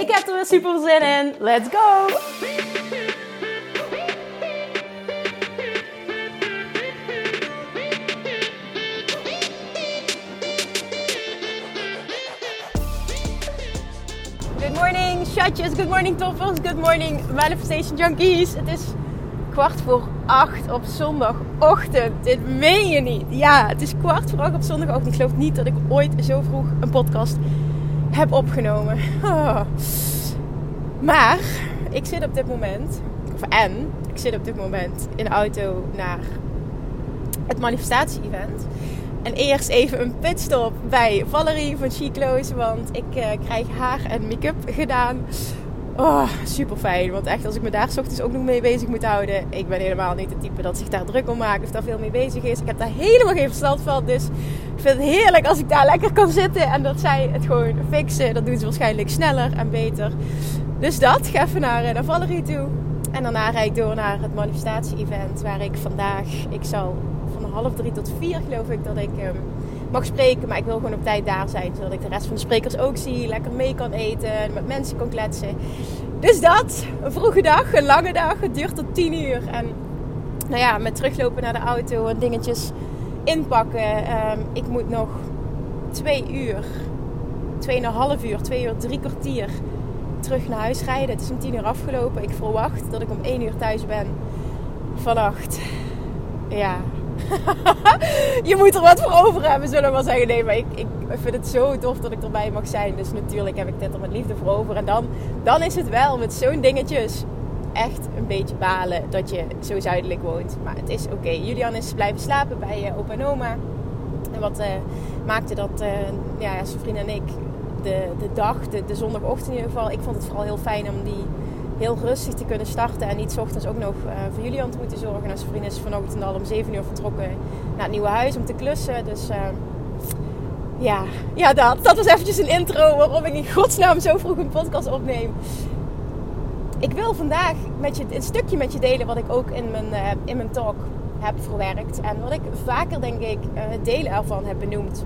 Ik heb er weer super zin in. Let's go! Good morning, chatjes. Good morning, toppers. Good morning, manifestation junkies. Het is kwart voor acht op zondagochtend. Dit meen je niet. Ja, het is kwart voor acht op zondagochtend. Ik geloof niet dat ik ooit zo vroeg een podcast heb opgenomen. Oh. Maar ik zit op dit moment, of en, ik zit op dit moment in de auto naar het manifestatie-event. En eerst even een pitstop bij Valerie van Chiclo's, want ik uh, krijg haar en make-up gedaan. Oh, super fijn. Want echt, als ik me daar ochtends ook nog mee bezig moet houden. Ik ben helemaal niet het type dat zich daar druk om maakt of daar veel mee bezig is. Ik heb daar helemaal geen verstand van. Dus ik vind het heerlijk als ik daar lekker kan zitten en dat zij het gewoon fixen. Dat doen ze waarschijnlijk sneller en beter. Dus dat, ga even naar, naar Valerie toe. En daarna rijd ik door naar het manifestatie-event waar ik vandaag, ik zal van half drie tot vier geloof ik dat ik um, mag spreken. Maar ik wil gewoon op tijd daar zijn, zodat ik de rest van de sprekers ook zie. Lekker mee kan eten, met mensen kan kletsen. Dus dat, een vroege dag, een lange dag. Het duurt tot tien uur. En nou ja, met teruglopen naar de auto en dingetjes inpakken. Um, ik moet nog twee uur, tweeënhalf uur, twee uur, drie kwartier terug naar huis rijden. Het is om tien uur afgelopen. Ik verwacht dat ik om één uur thuis ben vannacht. Ja. je moet er wat voor over hebben, zullen we maar zeggen. Nee, maar ik, ik vind het zo tof dat ik erbij mag zijn. Dus natuurlijk heb ik dit er met liefde voor over. En dan, dan is het wel met zo'n dingetjes echt een beetje balen dat je zo zuidelijk woont. Maar het is oké. Julian is blijven slapen bij uh, opa en oma. En wat uh, maakte dat uh, ja, zijn vriend en ik de, de dag, de, de zondagochtend in ieder geval. Ik vond het vooral heel fijn om die heel rustig te kunnen starten. En niet ochtends ook nog uh, voor Julian te moeten zorgen. En zijn vriend is vanochtend al om 7 uur vertrokken naar het nieuwe huis om te klussen. Dus uh, ja, ja dat, dat was eventjes een intro waarom ik in godsnaam zo vroeg een podcast opneem. Ik wil vandaag met je, een stukje met je delen wat ik ook in mijn, uh, in mijn talk heb verwerkt. En wat ik vaker denk ik het delen ervan heb benoemd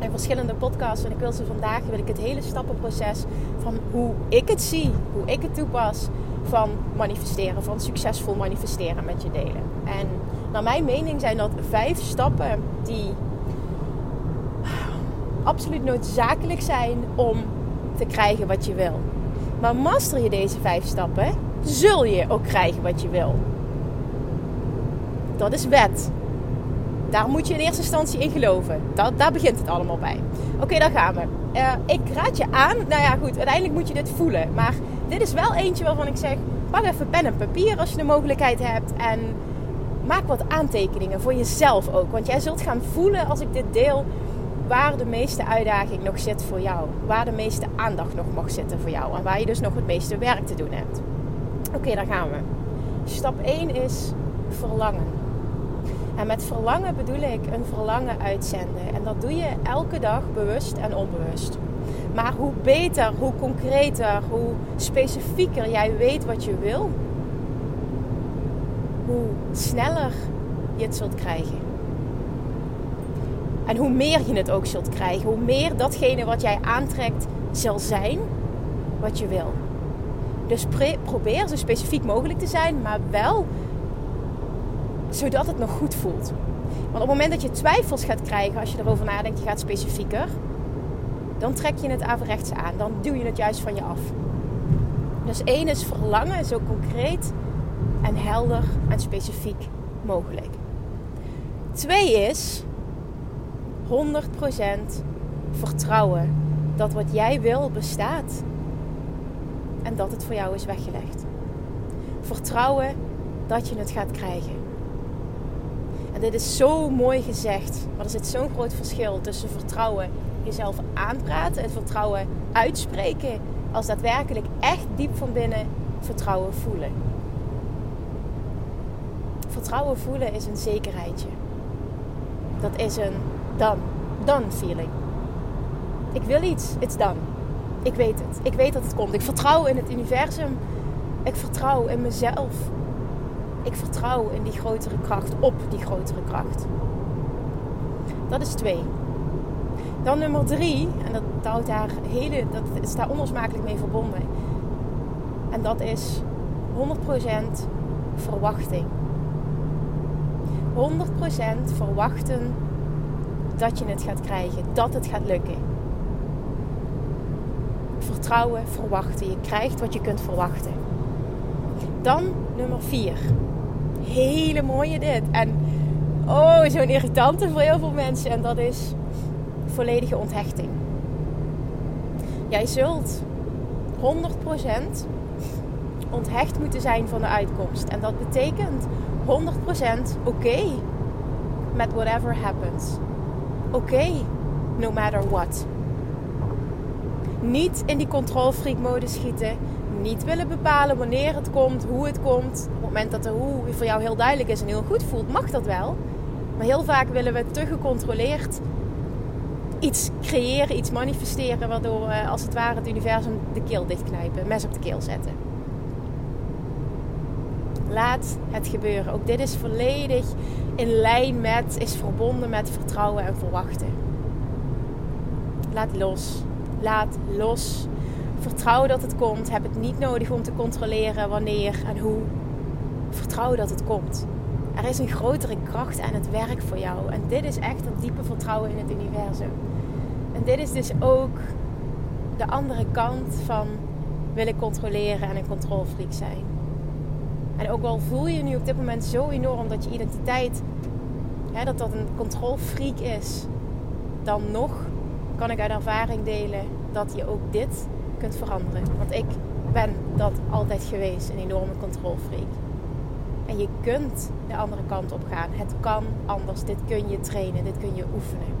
in verschillende podcasts. En ik wil ze vandaag, wil ik het hele stappenproces van hoe ik het zie, hoe ik het toepas van manifesteren, van succesvol manifesteren met je delen. En naar mijn mening zijn dat vijf stappen die absoluut noodzakelijk zijn om te krijgen wat je wil. Maar master je deze vijf stappen, zul je ook krijgen wat je wil. Dat is wet. Daar moet je in eerste instantie in geloven. Dat, daar begint het allemaal bij. Oké, daar gaan we. Uh, ik raad je aan. Nou ja, goed. Uiteindelijk moet je dit voelen. Maar dit is wel eentje waarvan ik zeg: pak even pen en papier als je de mogelijkheid hebt. En maak wat aantekeningen voor jezelf ook. Want jij zult gaan voelen als ik dit deel. Waar de meeste uitdaging nog zit voor jou. Waar de meeste aandacht nog mag zitten voor jou. En waar je dus nog het meeste werk te doen hebt. Oké, daar gaan we. Stap 1 is verlangen. En met verlangen bedoel ik een verlangen uitzenden. En dat doe je elke dag bewust en onbewust. Maar hoe beter, hoe concreter, hoe specifieker jij weet wat je wil, hoe sneller je het zult krijgen. En hoe meer je het ook zult krijgen, hoe meer datgene wat jij aantrekt zal zijn wat je wil. Dus probeer zo specifiek mogelijk te zijn, maar wel zodat het nog goed voelt. Want op het moment dat je twijfels gaat krijgen, als je erover nadenkt, je gaat specifieker, dan trek je het averechts aan. Dan duw je het juist van je af. Dus één is verlangen zo concreet en helder en specifiek mogelijk. Twee is 100% vertrouwen dat wat jij wil bestaat en dat het voor jou is weggelegd. Vertrouwen dat je het gaat krijgen. En dit is zo mooi gezegd. Maar er zit zo'n groot verschil tussen vertrouwen jezelf aanpraten, het vertrouwen uitspreken als daadwerkelijk echt diep van binnen vertrouwen voelen. Vertrouwen voelen is een zekerheidje. Dat is een dan, dan feeling. Ik wil iets, it's done. Ik weet het. Ik weet dat het komt. Ik vertrouw in het universum. Ik vertrouw in mezelf. Ik vertrouw in die grotere kracht, op die grotere kracht. Dat is twee. Dan nummer drie, en dat, houdt daar hele, dat is daar onlosmakelijk mee verbonden. En dat is 100% verwachting. 100% verwachten dat je het gaat krijgen, dat het gaat lukken. Vertrouwen, verwachten. Je krijgt wat je kunt verwachten. Dan nummer 4. Hele mooie dit. En oh, zo'n irritante voor heel veel mensen. En dat is volledige onthechting. Jij zult 100% onthecht moeten zijn van de uitkomst. En dat betekent 100% oké met whatever happens. Oké, no matter what. Niet in die controlfreak mode schieten. Niet willen bepalen wanneer het komt, hoe het komt. Op het moment dat de hoe voor jou heel duidelijk is en heel goed voelt, mag dat wel. Maar heel vaak willen we te gecontroleerd iets creëren, iets manifesteren, waardoor we als het ware het universum de keel dichtknijpen, mes op de keel zetten. Laat het gebeuren. Ook dit is volledig in lijn met, is verbonden met vertrouwen en verwachten. Laat los. Laat los. Vertrouw dat het komt. Heb het niet nodig om te controleren wanneer en hoe. Vertrouw dat het komt. Er is een grotere kracht aan het werk voor jou. En dit is echt dat diepe vertrouwen in het universum. En dit is dus ook de andere kant van willen controleren en een controlfreak zijn. En ook al voel je nu op dit moment zo enorm dat je identiteit, hè, dat dat een controlfreak is, dan nog kan ik uit ervaring delen dat je ook dit kunt veranderen. Want ik ben dat altijd geweest, een enorme controlfreak. En je kunt de andere kant op gaan. Het kan anders. Dit kun je trainen, dit kun je oefenen.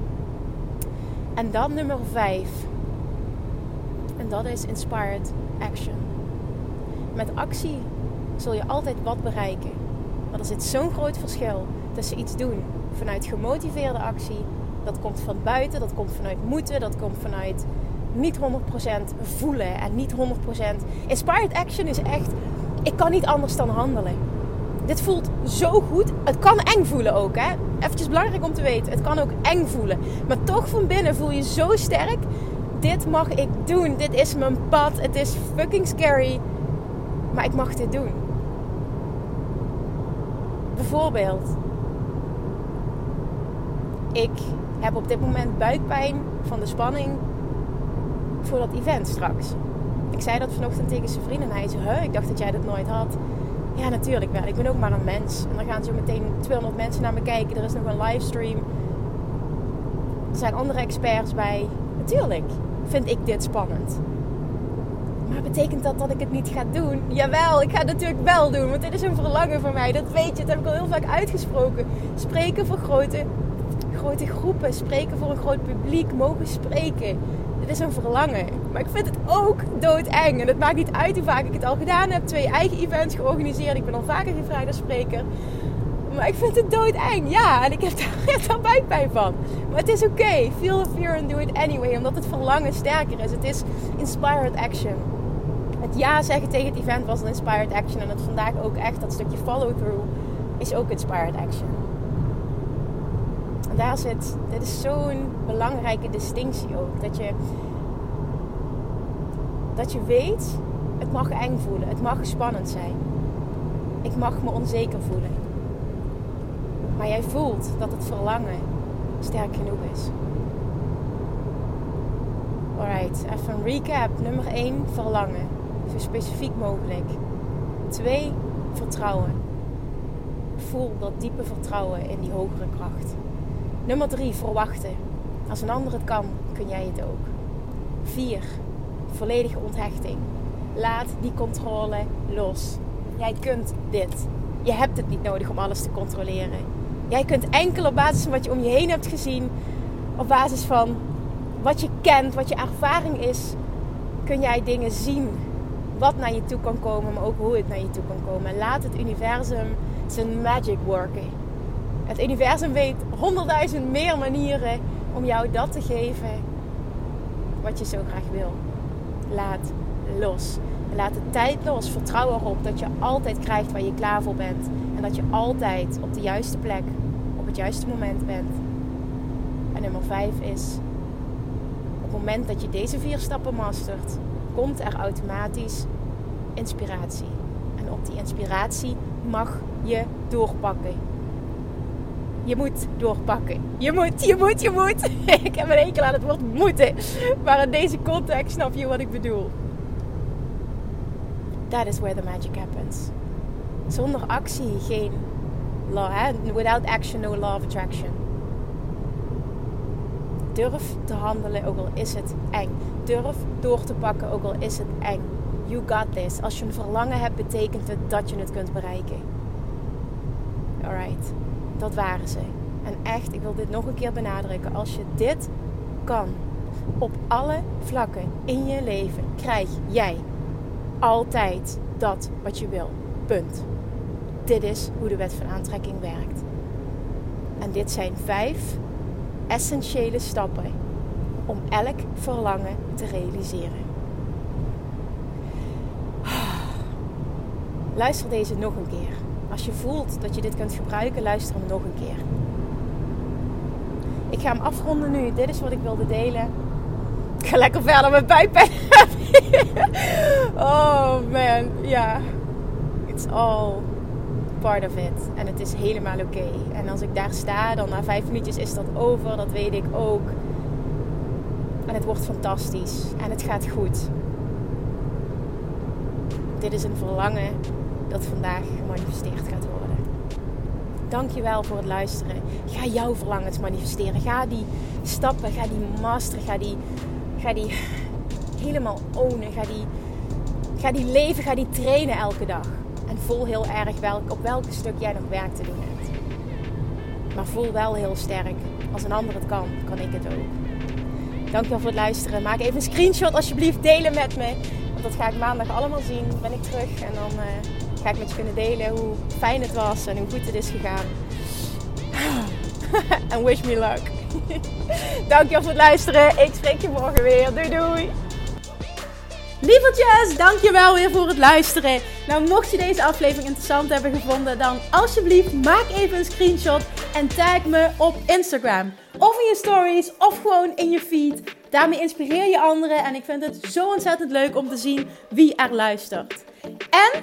En dan nummer 5. En dat is inspired action. Met actie zul je altijd wat bereiken. Maar er zit zo'n groot verschil tussen iets doen vanuit gemotiveerde actie. Dat komt van buiten, dat komt vanuit moeten, dat komt vanuit niet 100% voelen en niet 100%. Inspired action is echt, ik kan niet anders dan handelen. Dit voelt zo goed. Het kan eng voelen ook, hè. Even belangrijk om te weten. Het kan ook eng voelen. Maar toch van binnen voel je zo sterk. Dit mag ik doen. Dit is mijn pad. Het is fucking scary. Maar ik mag dit doen. Bijvoorbeeld, ik heb op dit moment buikpijn van de spanning voor dat event straks. Ik zei dat vanochtend tegen zijn vriend en hij zei: ik dacht dat jij dat nooit had. Ja, natuurlijk wel. Ik ben ook maar een mens. En dan gaan zo meteen 200 mensen naar me kijken. Er is nog een livestream. Er zijn andere experts bij. Natuurlijk vind ik dit spannend. Maar betekent dat dat ik het niet ga doen? Jawel, ik ga het natuurlijk wel doen. Want dit is een verlangen van mij. Dat weet je. Dat heb ik al heel vaak uitgesproken. Spreken voor grote, grote groepen. Spreken voor een groot publiek. Mogen spreken. Dit is een verlangen. Maar ik vind het ook doodeng. En het maakt niet uit hoe vaak ik het al gedaan heb. Twee eigen events georganiseerd. Ik ben al vaker gevraagd als spreker. Maar ik vind het doodeng. Ja, en ik heb daar, al buikpijn van. Maar het is oké. Feel the fear and do it anyway. Omdat het verlangen sterker is. Het is inspired action het ja zeggen tegen het event was een inspired action. En het vandaag ook echt, dat stukje follow-through, is ook inspired action. Daar zit, dit is zo'n belangrijke distinctie ook. Dat je, dat je weet, het mag eng voelen, het mag spannend zijn. Ik mag me onzeker voelen. Maar jij voelt dat het verlangen sterk genoeg is. Alright, even een recap. Nummer 1, verlangen zo specifiek mogelijk. Twee, vertrouwen. Voel dat diepe vertrouwen in die hogere kracht. Nummer drie, verwachten. Als een ander het kan, kun jij het ook. Vier, volledige onthechting. Laat die controle los. Jij kunt dit. Je hebt het niet nodig om alles te controleren. Jij kunt enkel op basis van wat je om je heen hebt gezien, op basis van wat je kent, wat je ervaring is, kun jij dingen zien wat naar je toe kan komen, maar ook hoe het naar je toe kan komen. Laat het universum zijn magic worken. Het universum weet honderdduizend meer manieren om jou dat te geven wat je zo graag wil. Laat los. Laat de tijd los. Vertrouw erop dat je altijd krijgt waar je klaar voor bent. En dat je altijd op de juiste plek, op het juiste moment bent. En nummer vijf is, op het moment dat je deze vier stappen mastert, komt er automatisch inspiratie. En op die inspiratie mag je doorpakken. Je moet doorpakken. Je moet, je moet, je moet. Ik heb een enkel aan het woord moeten. Maar in deze context snap je wat ik bedoel. That is where the magic happens. Zonder actie geen law. Hè? Without action, no law of attraction. Durf te handelen, ook al is het eng. Durf door te pakken, ook al is het eng. You got this. Als je een verlangen hebt, betekent het dat je het kunt bereiken. Alright, dat waren ze. En echt, ik wil dit nog een keer benadrukken. Als je dit kan, op alle vlakken in je leven, krijg jij altijd dat wat je wil. Punt. Dit is hoe de wet van aantrekking werkt. En dit zijn vijf essentiële stappen om elk verlangen te realiseren. Luister deze nog een keer. Als je voelt dat je dit kunt gebruiken, luister hem nog een keer. Ik ga hem afronden nu. Dit is wat ik wilde delen. Ik ga lekker verder met buikpijn. oh man, ja. It's all part of it. En het is helemaal oké. En als ik daar sta, dan na vijf minuutjes is dat over. Dat weet ik ook. En het wordt fantastisch. En het gaat goed. Dit is een verlangen dat vandaag gemanifesteerd gaat worden. Dankjewel voor het luisteren. Ga jouw verlangens manifesteren. Ga die stappen, ga die masteren, ga die, ga die helemaal ownen. Ga die, ga die leven, ga die trainen elke dag. En voel heel erg welk, op welk stuk jij nog werk te doen hebt. Maar voel wel heel sterk. Als een ander het kan, kan ik het ook. Dankjewel voor het luisteren. Maak even een screenshot alsjeblieft. Delen met me. Want dat ga ik maandag allemaal zien. Ben ik terug. En dan uh, ga ik met je kunnen delen hoe fijn het was. En hoe goed het is gegaan. En wish me luck. Dankjewel voor het luisteren. Ik spreek je morgen weer. Doei doei. Lievertjes, dankjewel weer voor het luisteren. Nou, mocht je deze aflevering interessant hebben gevonden, dan alsjeblieft maak even een screenshot en tag me op Instagram. Of in je stories, of gewoon in je feed. Daarmee inspireer je anderen en ik vind het zo ontzettend leuk om te zien wie er luistert. En